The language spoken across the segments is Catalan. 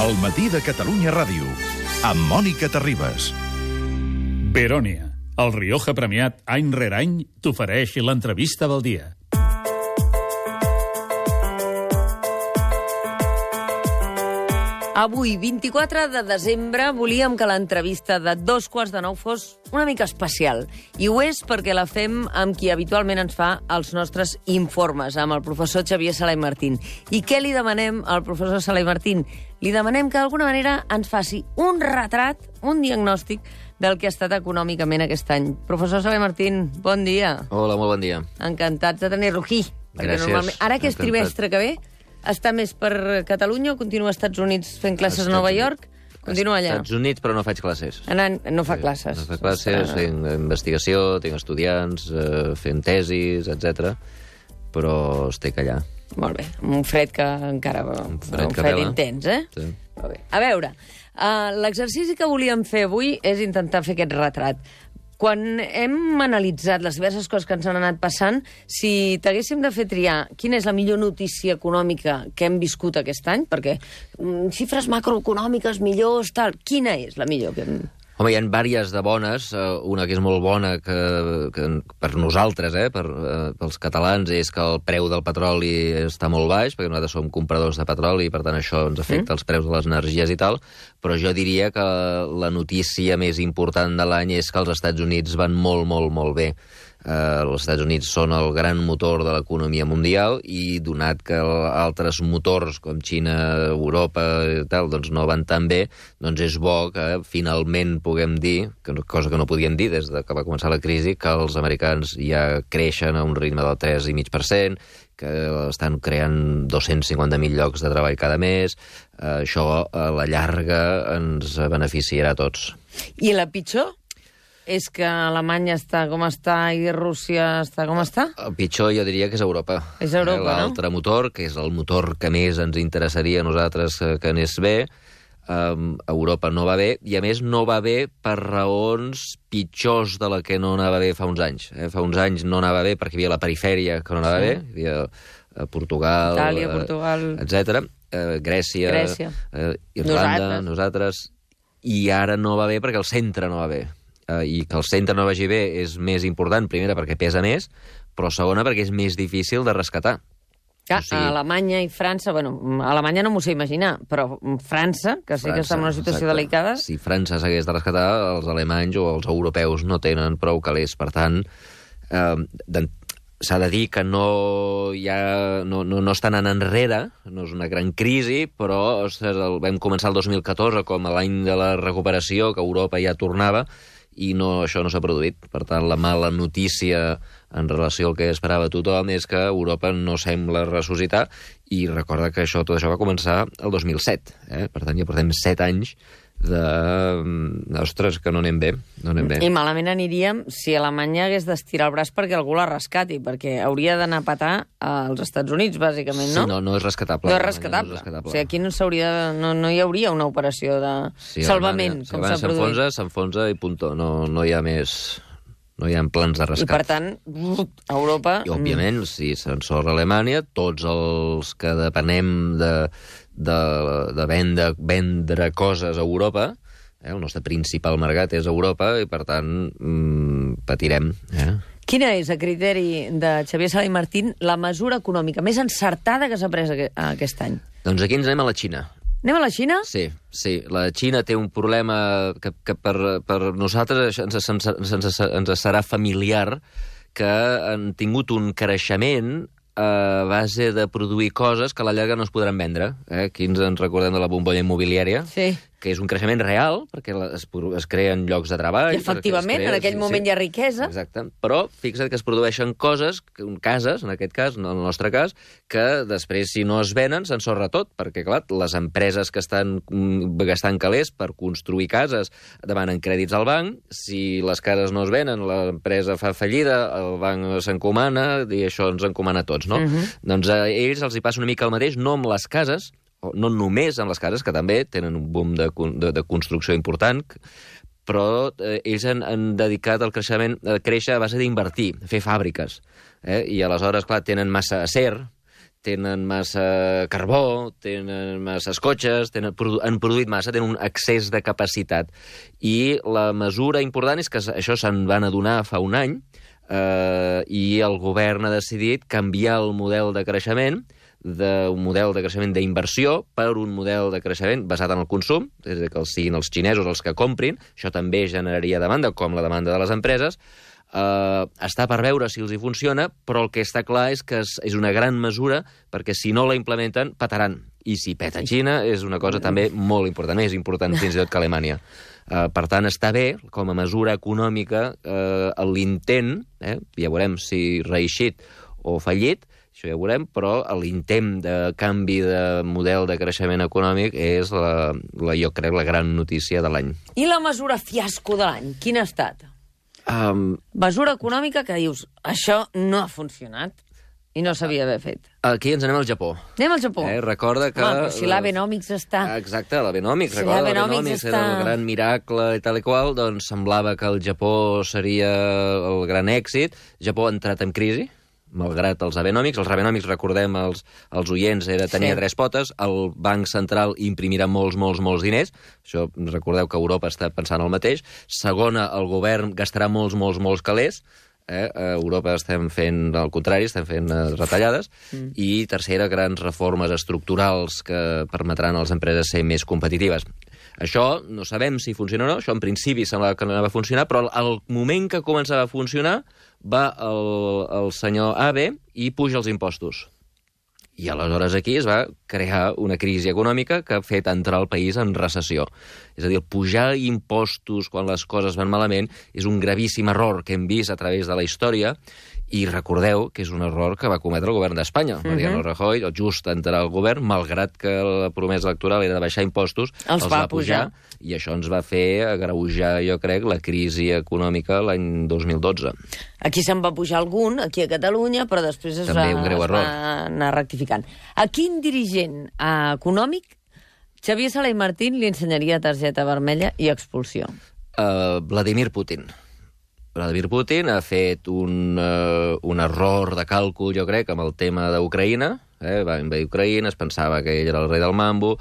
El matí de Catalunya Ràdio, amb Mònica Terribas. Verònia, el Rioja premiat any rere any t'ofereix l'entrevista del dia. Avui, 24 de desembre, volíem que l'entrevista de dos quarts de nou fos una mica especial. I ho és perquè la fem amb qui habitualment ens fa els nostres informes, amb el professor Xavier Salai Martín. I què li demanem al professor Salai Martín? Li demanem que d'alguna manera ens faci un retrat, un diagnòstic del que ha estat econòmicament aquest any. Professor Salai Martín, bon dia. Hola, molt bon dia. Encantats de tenir-lo aquí. Gràcies. Normalment... Ara que és Encantat. trimestre que ve, està més per Catalunya o continua als Estats Units fent classes a Estats Nova. York? Continua allà. Estats Units, però no faig classes. Anant, no fa classes. No faig classes, tinc investigació, tinc estudiants, eh, fent tesis, etc. però estic allà. Molt bé, un fred que encara... Un fred un fred intens, eh? Sí. Molt bé. A veure, uh, l'exercici que volíem fer avui és intentar fer aquest retrat. Quan hem analitzat les diverses coses que ens han anat passant, si t'haguéssim de fer triar quina és la millor notícia econòmica que hem viscut aquest any, perquè mm, xifres macroeconòmiques millors, tal, quina és la millor que hem... Home, hi ha diverses de bones. eh, Una que és molt bona que, que per nosaltres, eh, per, eh, pels catalans, és que el preu del petroli està molt baix, perquè nosaltres som compradors de petroli i, per tant, això ens afecta els preus de les energies i tal, però jo diria que la notícia més important de l'any és que els Estats Units van molt, molt, molt bé. Eh, els Estats Units són el gran motor de l'economia mundial i donat que altres motors com Xina, Europa i tal, doncs no van tan bé, doncs és bo que finalment puguem dir, que, cosa que no podíem dir des de que va començar la crisi, que els americans ja creixen a un ritme del 3,5%, que estan creant 250.000 llocs de treball cada mes. Eh, això a la llarga ens beneficiarà a tots. I la pitjor? És que Alemanya està com està i Rússia està com està? El pitjor jo diria que és Europa. És Europa, Eh, no? L'altre motor, que és el motor que més ens interessaria a nosaltres eh, que anés bé, um, Europa no va bé, i a més no va bé per raons pitjors de la que no anava bé fa uns anys. Eh? Fa uns anys no anava bé perquè hi havia la perifèria que no anava Sí. bé, hi havia eh, Portugal, Itàlia, eh, Portugal. etc. Eh, Grècia, Grècia. Eh, Irlanda, Nosaltres. nosaltres. I ara no va bé perquè el centre no va bé. Eh, I que el centre no vagi bé és més important, primera, perquè pesa més, però segona, perquè és més difícil de rescatar. Que O sigui- a Alemanya i França, bueno, a Alemanya no m'ho sé imaginar, però França, que sí que està en una situació exacte. delicada, Si França s'hagués de rescatar, els alemanys o els europeus no tenen prou calés. Per tant, eh, s'ha de dir que no, hi ha, no, no, no estan anant enrere, no és una gran crisi, però ostres, el, vam començar el 2014 com l'any de la recuperació, que Europa ja tornava, i no, això no s'ha produït. Per tant, la mala notícia en relació al que esperava tothom és que Europa no sembla ressuscitar i recorda que això tot això va començar el 2007. Eh? Per tant, ja portem set anys de... mm, Ostres, que no anem bé. No anem bé. i malament aniríem si Alemanya hagués d'estirar el braç perquè algú la rescati, perquè hauria d'anar a petar als Estats Units, bàsicament, no? Sí, no, no és rescatable. No és rescatable. No és rescatable. O sigui, aquí no, s'hauria, no, no hi hauria una operació de Sí, salvament, Alemanya, com s'ha produït. S'enfonsa, s'enfonsa i punto. No, no hi ha més... No hi ha plans de I, rescat. per tant, a Europa... I, òbviament, si s'ensorra Alemanya, tots els que depenem de, de, de vendre, vendre coses a Europa, eh, el nostre principal mercat és Europa, i per tant mm, patirem. Eh? Quina és, a criteri de Xavier Sala i Martín, la mesura econòmica més encertada que s'ha pres aqu- aquest any? Doncs aquí ens anem a la Xina. Anem a la Xina? Sí, sí. La Xina té un problema que, que per, per nosaltres ens, ens, ens, ens serà familiar, que han tingut un creixement a base de produir coses que a la llarga no es podran vendre. Eh? Aquí ens en recordem de la bombolla immobiliària, Sí. Que és un creixement real, perquè es, es creen llocs de treball... I efectivament, es en aquell moment hi ha riquesa. Exacte. Però fixa't que es produeixen coses, cases, en aquest cas, en el nostre cas, que després, si no es venen, s'ensorra tot, perquè, clar, les empreses que estan mm, gastant calés per construir cases demanen crèdits al banc, si les cases no es venen, l'empresa fa fallida, el banc s'encomana, i això ens encomana a tots, no? Mhm. Doncs a ells els hi passa una mica el mateix, no amb les cases, no només amb les cases, que també tenen un boom de, de, de construcció important, però eh, ells han, han dedicat el creixement a créixer a base d'invertir, fer fàbriques. Eh? I aleshores, clar, tenen massa acer, tenen massa carbó, tenen masses cotxes, tenen, han produït massa, tenen un excés de capacitat. I la mesura important és que això se'n van adonar fa un any eh, i el govern ha decidit canviar el model de creixement d'un model de creixement d'inversió per un model de creixement basat en el consum, és a dir, que els siguin els xinesos els que comprin, això també generaria demanda, com la demanda de les empreses, eh, està per veure si els hi funciona, però el que està clar és que és, és una gran mesura, perquè si no la implementen, petaran. I si peta Xina és una cosa també molt important, més important fins i tot que Alemanya. Uh, per tant, està bé, com a mesura econòmica, uh, l'intent, eh, ja veurem si reeixit o fallit, això ja ho veurem, però l'intent de canvi de model de creixement econòmic és, la, la, jo crec, la gran notícia de l'any. I la mesura fiasco de l'any, quina ha estat? Um, Mesura econòmica que dius, això no ha funcionat i no s'havia d'haver fet. aquí ens anem al Japó. Anem al Japó. Eh, recorda que... Home, si l'Abenomics està... Exacte, l'Abenomics, Si recorda, l'Abenomics està- era el gran miracle i tal i qual, doncs semblava que el Japó seria el gran èxit. Japó ha entrat en crisi, malgrat els Abenomics. Els Abenomics, recordem, els, els oients, era, tenia Sí. tres potes. El Banc Central imprimirà molts, molts, molts diners. Això, recordeu que Europa està pensant el mateix. Segona, el govern gastarà molts, molts, molts calés. Eh? A Europa estem fent el contrari, estem fent eh, retallades. Mm. I tercera, grans reformes estructurals que permetran a les empreses ser més competitives. Això no sabem si funciona o no, això en principi semblava que no anava a funcionar, però al, moment que començava a funcionar va el, el senyor Abe i puja els impostos. I aleshores aquí es va crear una crisi econòmica que ha fet entrar el país en recessió. És a dir, pujar impostos quan les coses van malament és un gravíssim error que hem vist a través de la història i recordeu que és un error que va cometre el govern d'Espanya. Mariano Rajoy, just entrar al govern, malgrat que la promesa electoral era de baixar impostos, Els va pujar. i això ens va fer agreujar, jo crec, la crisi econòmica l'any 2012. Aquí se'n va pujar algun, aquí a Catalunya, però després es, També va, un greu es error. va anar rectificant. A quin dirigent eh, econòmic Xavier Sala i Martín li ensenyaria targeta vermella i expulsió? Uh, Vladimir Putin. Vladimir Putin ha fet un, uh, un error de càlcul, jo crec, amb el tema d'Ucraïna. Eh? Va invadir Ucraïna, es pensava que ell era el rei del mambo.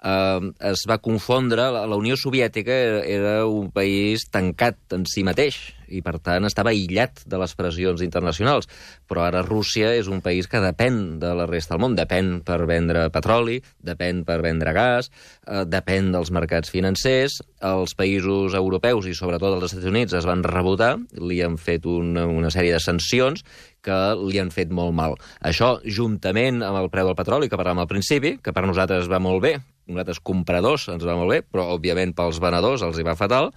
Uh, es va confondre, la, la Unió Soviètica era, era un país tancat en si mateix i, per tant, estava aïllat de les pressions internacionals. Però ara Rússia és un país que depèn de la resta del món. Depèn per vendre petroli, depèn per vendre gas, eh, depèn dels mercats financers. Els països europeus i sobretot els Estats Units es van rebotar, li han fet una, una sèrie de sancions que li han fet molt mal. Això, juntament amb el preu del petroli, que parlàvem al principi, que per nosaltres va molt bé, nosaltres compradors ens va molt bé, però òbviament pels venedors els hi va fatal,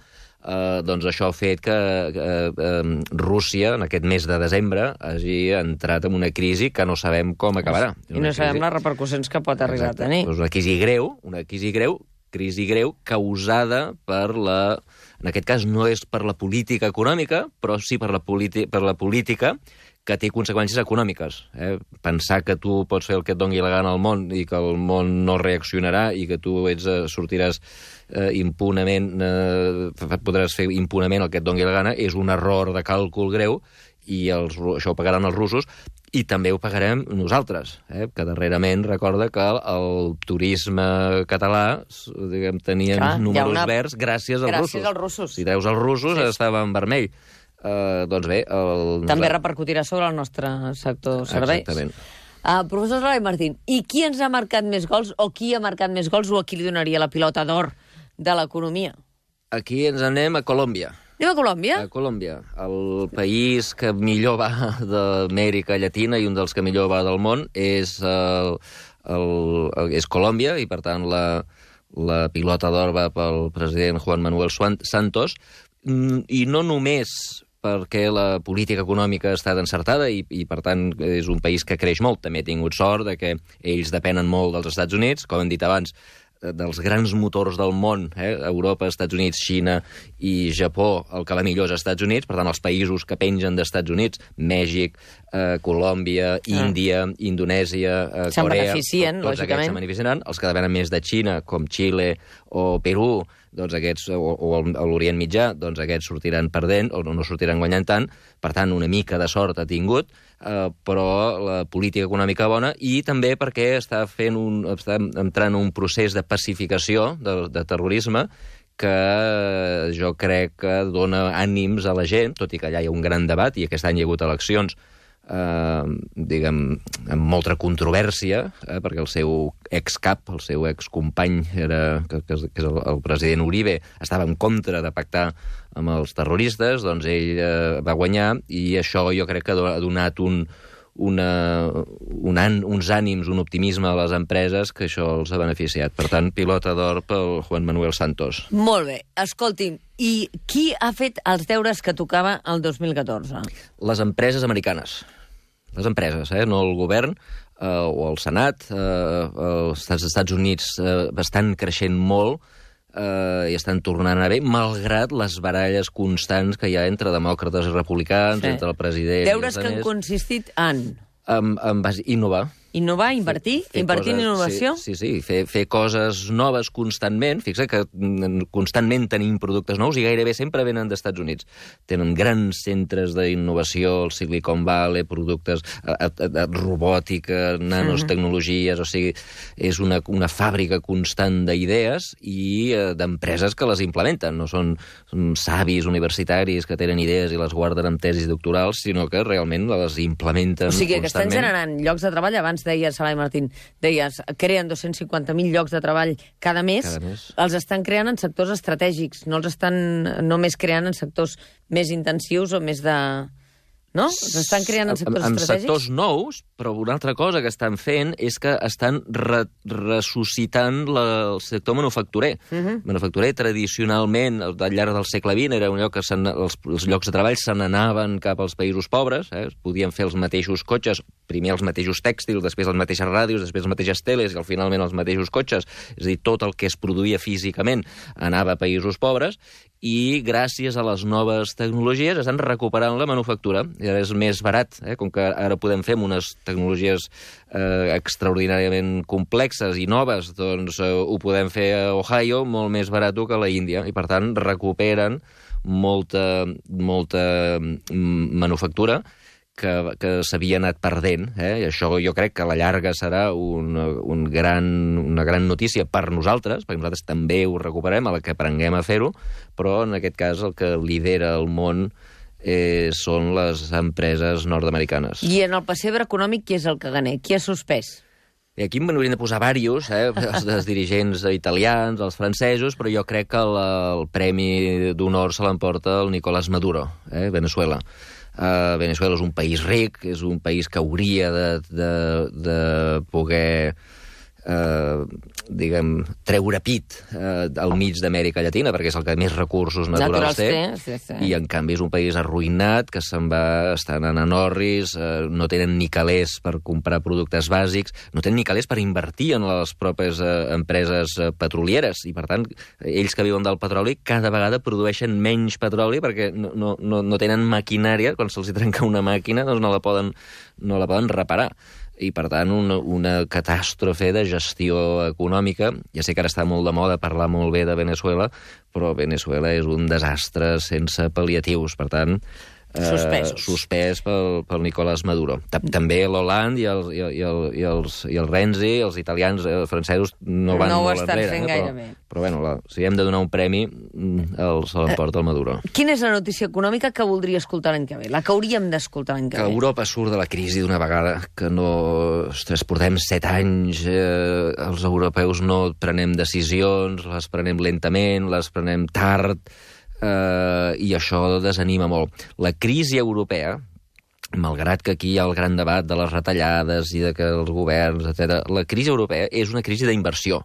eh, doncs això ha fet que eh, eh, Rússia, en aquest mes de desembre, hagi entrat en una crisi que no sabem com acabarà. I no sabem les repercussions que pot arribar Exacte. a tenir. Doncs una crisi greu, una crisi greu, crisi greu causada per la... En aquest cas no és per la política econòmica, però sí per la, per la política que té conseqüències econòmiques. Eh? Pensar que tu pots fer el que et doni la gana al món i que el món no reaccionarà i que tu ets, eh, sortiràs eh, impunament, eh, podràs fer impunament el que et doni la gana, és un error de càlcul greu i els, això ho pagaran els russos i també ho pagarem nosaltres, eh? que darrerament recorda que el turisme català diguem, tenia Clar, números una- verds gràcies als Gràcies russos. als russos. Si treus els russos, Sí. estava en vermell. Uh, doncs bé... El, També repercutirà sobre el nostre sector serveis. Exactament. Uh, professor Sala i Martín, i qui ens ha marcat més gols, o qui ha marcat més gols, o a qui li donaria la pilota d'or de l'economia? Aquí ens anem a Colòmbia. Anem a Colòmbia? A Colòmbia, el país que millor va d'Amèrica Llatina i un dels que millor va del món és, el, el, és Colòmbia, i per tant la, la pilota d'or va pel president Juan Manuel Santos, Mm, i no només perquè la política econòmica ha estat encertada i, i, per tant, és un país que creix molt. També ha tingut sort de que ells depenen molt dels Estats Units, com hem dit abans, dels grans motors del món, eh? Europa, Estats Units, Xina i Japó, el que va millor és Estats Units, per tant, els països que pengen d'Estats Units, Mèxic, eh, Colòmbia, Índia, Indonèsia, eh, Se'n Corea... beneficien, tots lògicament. aquests se'n. Els que depenen més de Xina, com Xile o Perú, doncs aquests, o, o l'Orient Mitjà, doncs aquests sortiran perdent o no sortiran guanyant tant. Per tant, una mica de sort ha tingut. Eh, però la política econòmica bona, i també perquè està fent un, està entrant en un procés de pacificació de, de terrorisme que jo crec que dona ànims a la gent, tot i que allà hi ha un gran debat, i aquest any hi ha hagut eleccions, eh, diguem, amb molta controvèrsia, eh, perquè el seu excap, el seu excompany, era, que, que, és- el, el president Uribe, estava en contra de pactar amb els terroristes, doncs ell eh, va guanyar, i això jo crec que ha donat un, una, un an, uns ànims, un optimisme a les empreses que això els ha beneficiat. Per tant, pilota d'or pel Juan Manuel Santos. Molt bé. Escolti'm, i qui ha fet els deures que tocava el 2014? les empreses americanes. Les empreses, eh? no el govern eh, o el Senat. Eh, els Estats Units eh, estan creixent molt eh, i estan tornant a bé, malgrat les baralles constants que hi ha entre demòcrates i republicans, Sí. entre el president Deures i que els han altres, consistit en en, en innovar. Innovar, invertir, Fer invertir en coses- innovació. Sí, sí, sí fer, fer coses noves constantment. Fixa que mm, constantment tenim productes nous i gairebé sempre venen dels Estats Units. Tenen grans centres d'innovació, el Silicon Valley, productes, eh, eh, eh, robòtica, nanos, tecnologies, o sigui, és una, una fàbrica constant d'idees i eh, d'empreses que les implementen. No són, són savis universitaris que tenen idees i les guarden amb tesis doctorals, sinó que realment les implementen O sigui, que estan constantment. generant llocs de treball. Abans deies, Salai Martín, deies, creen 250.000 llocs de treball cada mes. Cada mes. Els estan creant en sectors estratègics, no els estan només creant en sectors més intensius o més de... No? Els estan creant en sectors en, en estratègics? sectors nous, però una altra cosa que estan fent és que estan re, ressuscitant la, el sector manufacturer. Uh Mhm. -huh. Manufacturer tradicionalment, al llarg del segle XX, era un lloc que els, els llocs de treball se n'anaven cap als països pobres, eh? podien fer els mateixos cotxes, primer els mateixos tèxtils, després les mateixes ràdios, després les mateixes teles i al finalment els mateixos cotxes. És a dir, tot el que es produïa físicament anava a països pobres i gràcies a les noves tecnologies estan recuperant la manufactura. I ara és més barat, eh? com que ara podem fer amb unes tecnologies eh, extraordinàriament complexes i noves, doncs eh, ho podem fer a Ohio molt més barat que a la Índia, i per tant recuperen molta, molta mm, manufactura que, que s'havia anat perdent. Eh? I això jo crec que a la llarga serà un, un gran, una gran notícia per nosaltres, perquè nosaltres també ho recuperem, a la que aprenguem a fer-ho, però en aquest cas el que lidera el món eh, són les empreses nord-americanes. I en el pessebre econòmic, qui és el que gané? Qui ha suspès? I aquí em de posar diversos, eh? els, els dirigents italians, els francesos, però jo crec que el, el premi d'honor se l'emporta el Nicolás Maduro, eh? Venezuela. Uh, Venezuela és un país ric, és un país que hauria de, de, de poder eh, diguem, treure pit eh, al mig d'Amèrica Llatina, perquè és el que més recursos naturals, Naturals té, sí, sí. i en canvi és un país arruïnat, que se'n va, estan en anorris, eh, no tenen ni calés per comprar productes bàsics, no tenen ni calés per invertir en les pròpies eh, empreses eh, petrolieres, i per tant, ells que viuen del petroli cada vegada produeixen menys petroli perquè no, no, no, no tenen maquinària, quan se'ls trenca una màquina doncs no la poden, no la poden reparar i, per tant, una, una catàstrofe de gestió econòmica. Ja sé que ara està molt de moda parlar molt bé de Venezuela, però Venezuela és un desastre sense pal·liatius. Per tant, Suspesos. suspès pel, pel Nicolás Maduro. Ta- També l'Hollande i, el, i, el, i, el, i, els, i el Renzi, els italians, eh, els francesos, no van No ho molt estan enrere. fent eh, gaire però, bé. Però, bueno, la, si hem de donar un premi, mm, el, se l'emporta el Maduro. Quina és la notícia econòmica que voldria escoltar l'any que ve? La que hauríem d'escoltar l'any que, que ve? Europa surt de la crisi d'una vegada, que no... Ostres, portem set anys, eh, els europeus no prenem decisions, les prenem lentament, les prenem tard, eh, i això desanima molt. La crisi europea, malgrat que aquí hi ha el gran debat de les retallades i de que els governs, etc. la crisi europea és una crisi d'inversió.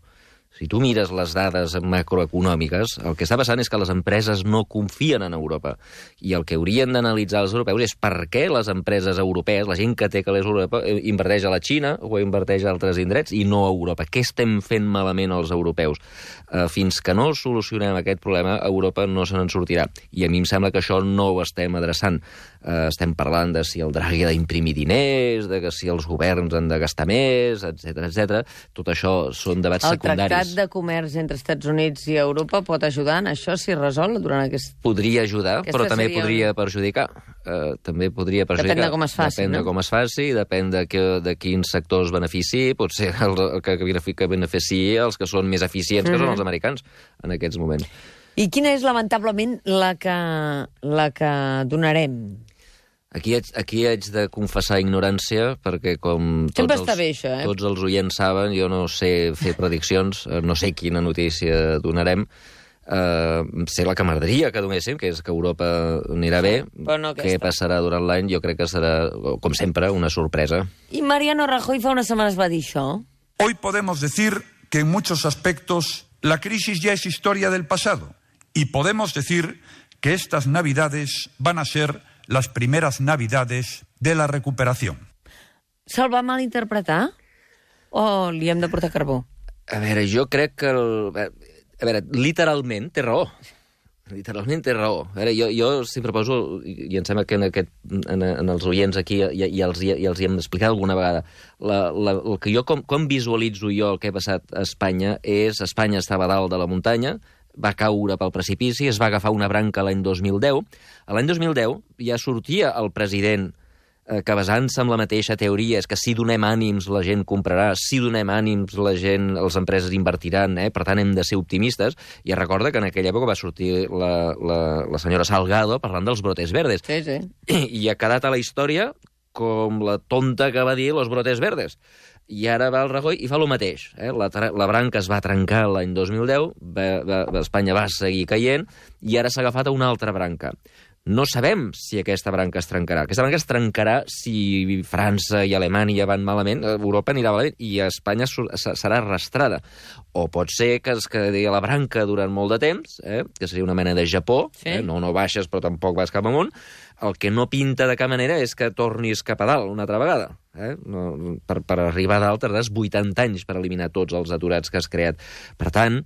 Si tu mires les dades macroeconòmiques, el que està passant és que les empreses no confien en Europa. I el que haurien d'analitzar els europeus és per què les empreses europees, la gent que té calés a Europa, eh, inverteix a la Xina o inverteix a altres indrets i no a Europa. Què estem fent malament els europeus? Eh, fins que no solucionem aquest problema, Europa no se n'en sortirà. I a mi em sembla que això no ho estem adreçant. Eh, estem parlant de si el Draghi ha d'imprimir diners, de que si els governs han de gastar més, etc etc. Tot això són debats El secundaris. Tractat de comerç entre Estats Units i Europa pot ajudar en això si es resol durant aquest... Podria ajudar, Aquesta però també seria podria perjudicar. Uh, també podria perjudicar. Depèn de com es faci, Depèn no? de com es faci, depèn de, que, de quins sectors benefici, potser el, el que, que beneficiï els que són més eficients, que Mhm. són els americans, en aquests moments. I quina és, lamentablement, la que, la que donarem? Aquí haig, aquí haig de confessar ignorància, perquè com tots els, bé, això, eh? tots els oients saben, jo no sé fer prediccions, eh, no sé quina notícia donarem, Uh, sé la que m'agradaria que donéssim, que és que Europa anirà bé. però no Què passarà durant l'any? Jo crec que serà, com sempre, una sorpresa. I Mariano Rajoy fa unes setmanes va dir això. Hoy podemos decir que en muchos aspectos la crisis ya es historia del pasado y podemos decir que estas navidades van a ser las primeras navidades de la recuperación. Se'l va malinterpretar? O li hem de portar carbó? A veure, jo crec que... El... A veure, literalment té raó. Literalment té raó. A veure, jo, jo sempre poso, i em sembla que en, aquest, en, en els oients aquí ja, ja, els, hi- ja els hi hem d'explicar alguna vegada, la, la, el que jo, com, com visualitzo jo el que ha passat a Espanya és Espanya estava a dalt de la muntanya, va caure pel precipici, es va agafar una branca l'any 2010. A L'any 2010 ja sortia el president eh, que basant-se en la mateixa teoria és que si donem ànims la gent comprarà, si donem ànims la gent, les empreses invertiran, eh? per tant hem de ser optimistes, i es recorda que en aquella època va sortir la, la, la senyora Salgado parlant dels brotes verdes, Sí, sí. i ha quedat a la història com la tonta que va dir los brotes verdes. I ara va el Rajoy i fa el mateix. Eh? La, la branca es va trencar l'any 2010, va, va, va, Espanya va seguir caient, i ara s'ha agafat a una altra branca. No sabem si aquesta branca es trencarà. Aquesta branca es trencarà si França i Alemanya van malament, eh, Europa anirà malament i Espanya serà arrastrada. O pot ser que es quedi a la branca durant molt de temps, eh? que seria una mena de Japó, Sí. eh? no, no baixes però tampoc vas cap amunt, el que no pinta de cap manera és que tornis cap a dalt una altra vegada. Eh? No, per, per arribar a dalt tardaràs 80 anys per eliminar tots els aturats que has creat. Per tant,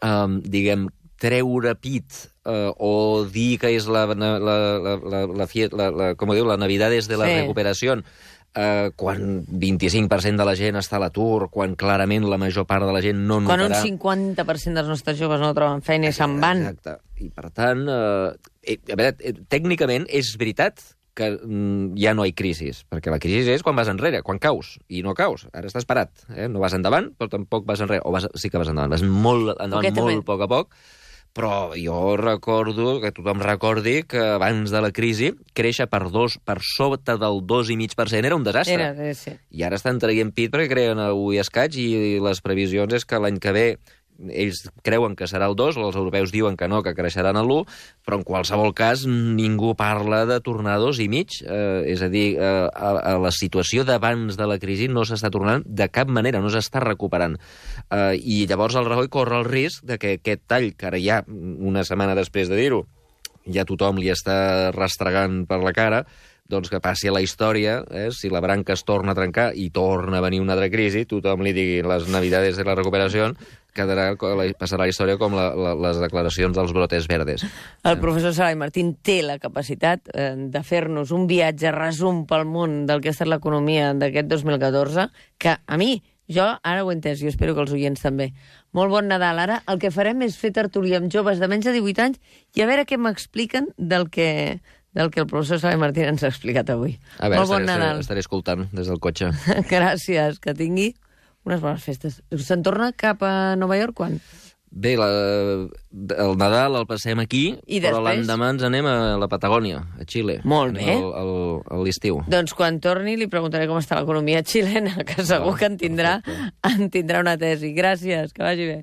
um, diguem, treure pit uh, o dir que és la, la, la, la, la, la, la, la, com ho diu, la Navidad és de la Sí. recuperació, uh, quan 25% de la gent està a l'atur, quan clarament la major part de la gent no Quan un notarà... 50% dels nostres joves no troben feina i se'n van. Exacte. I per tant, eh, eh, a veure, eh, tècnicament és veritat que mm, ja no hi ha crisi, perquè la crisi és quan vas enrere, quan caus, i no caus, ara estàs parat, eh? no vas endavant, però tampoc vas enrere, o vas, sí que vas endavant, vas molt endavant, molt a poc a poc, però jo recordo, que tothom recordi, que abans de la crisi, créixer per, dos, per sota del 2,5% era un desastre. Era, sí, sí. I ara estan traient pit perquè creen el 1 i escaig i les previsions és que l'any que ve ells creuen que serà el 2, els europeus diuen que no, que creixeran a l'1, però en qualsevol cas ningú parla de tornar a dos i mig. Eh, és a dir, eh, a, a la situació d'abans de la crisi no s'està tornant de cap manera, no s'està recuperant. Eh, I llavors el Rajoy corre el risc de que aquest tall, que ara ja, una setmana després de dir-ho, ja tothom li està rastregant per la cara, doncs que passi a la història, eh? si la branca es torna a trencar i torna a venir una altra crisi, tothom li digui les navidades de la recuperació, quedarà, passarà a la història com la, la, les declaracions dels brotes verdes. El professor Salai Martín té la capacitat eh, de fer-nos un viatge resum pel món del que ha estat l'economia d'aquest 2014, que a mi, jo ara ho he entès, jo espero que els oients també. Molt bon Nadal. Ara el que farem és fer tertúlia amb joves de menys de 18 anys i a veure què m'expliquen del que, del que el professor Salai Martín ens ha explicat avui. A veure, Molt bon estaré, Nadal. estaré, estaré escoltant des del cotxe. Gràcies, que tingui unes bones festes. Se'n torna cap a Nova York quan? Bé, la, el Nadal el passem aquí, I però l'endemà ens anem a la Patagònia, a Xile. Molt bé. Al- al- A l'estiu. Doncs quan torni li preguntaré com està l'economia xilena, que segur que en tindrà, en tindrà una tesi. Gràcies, que vagi bé.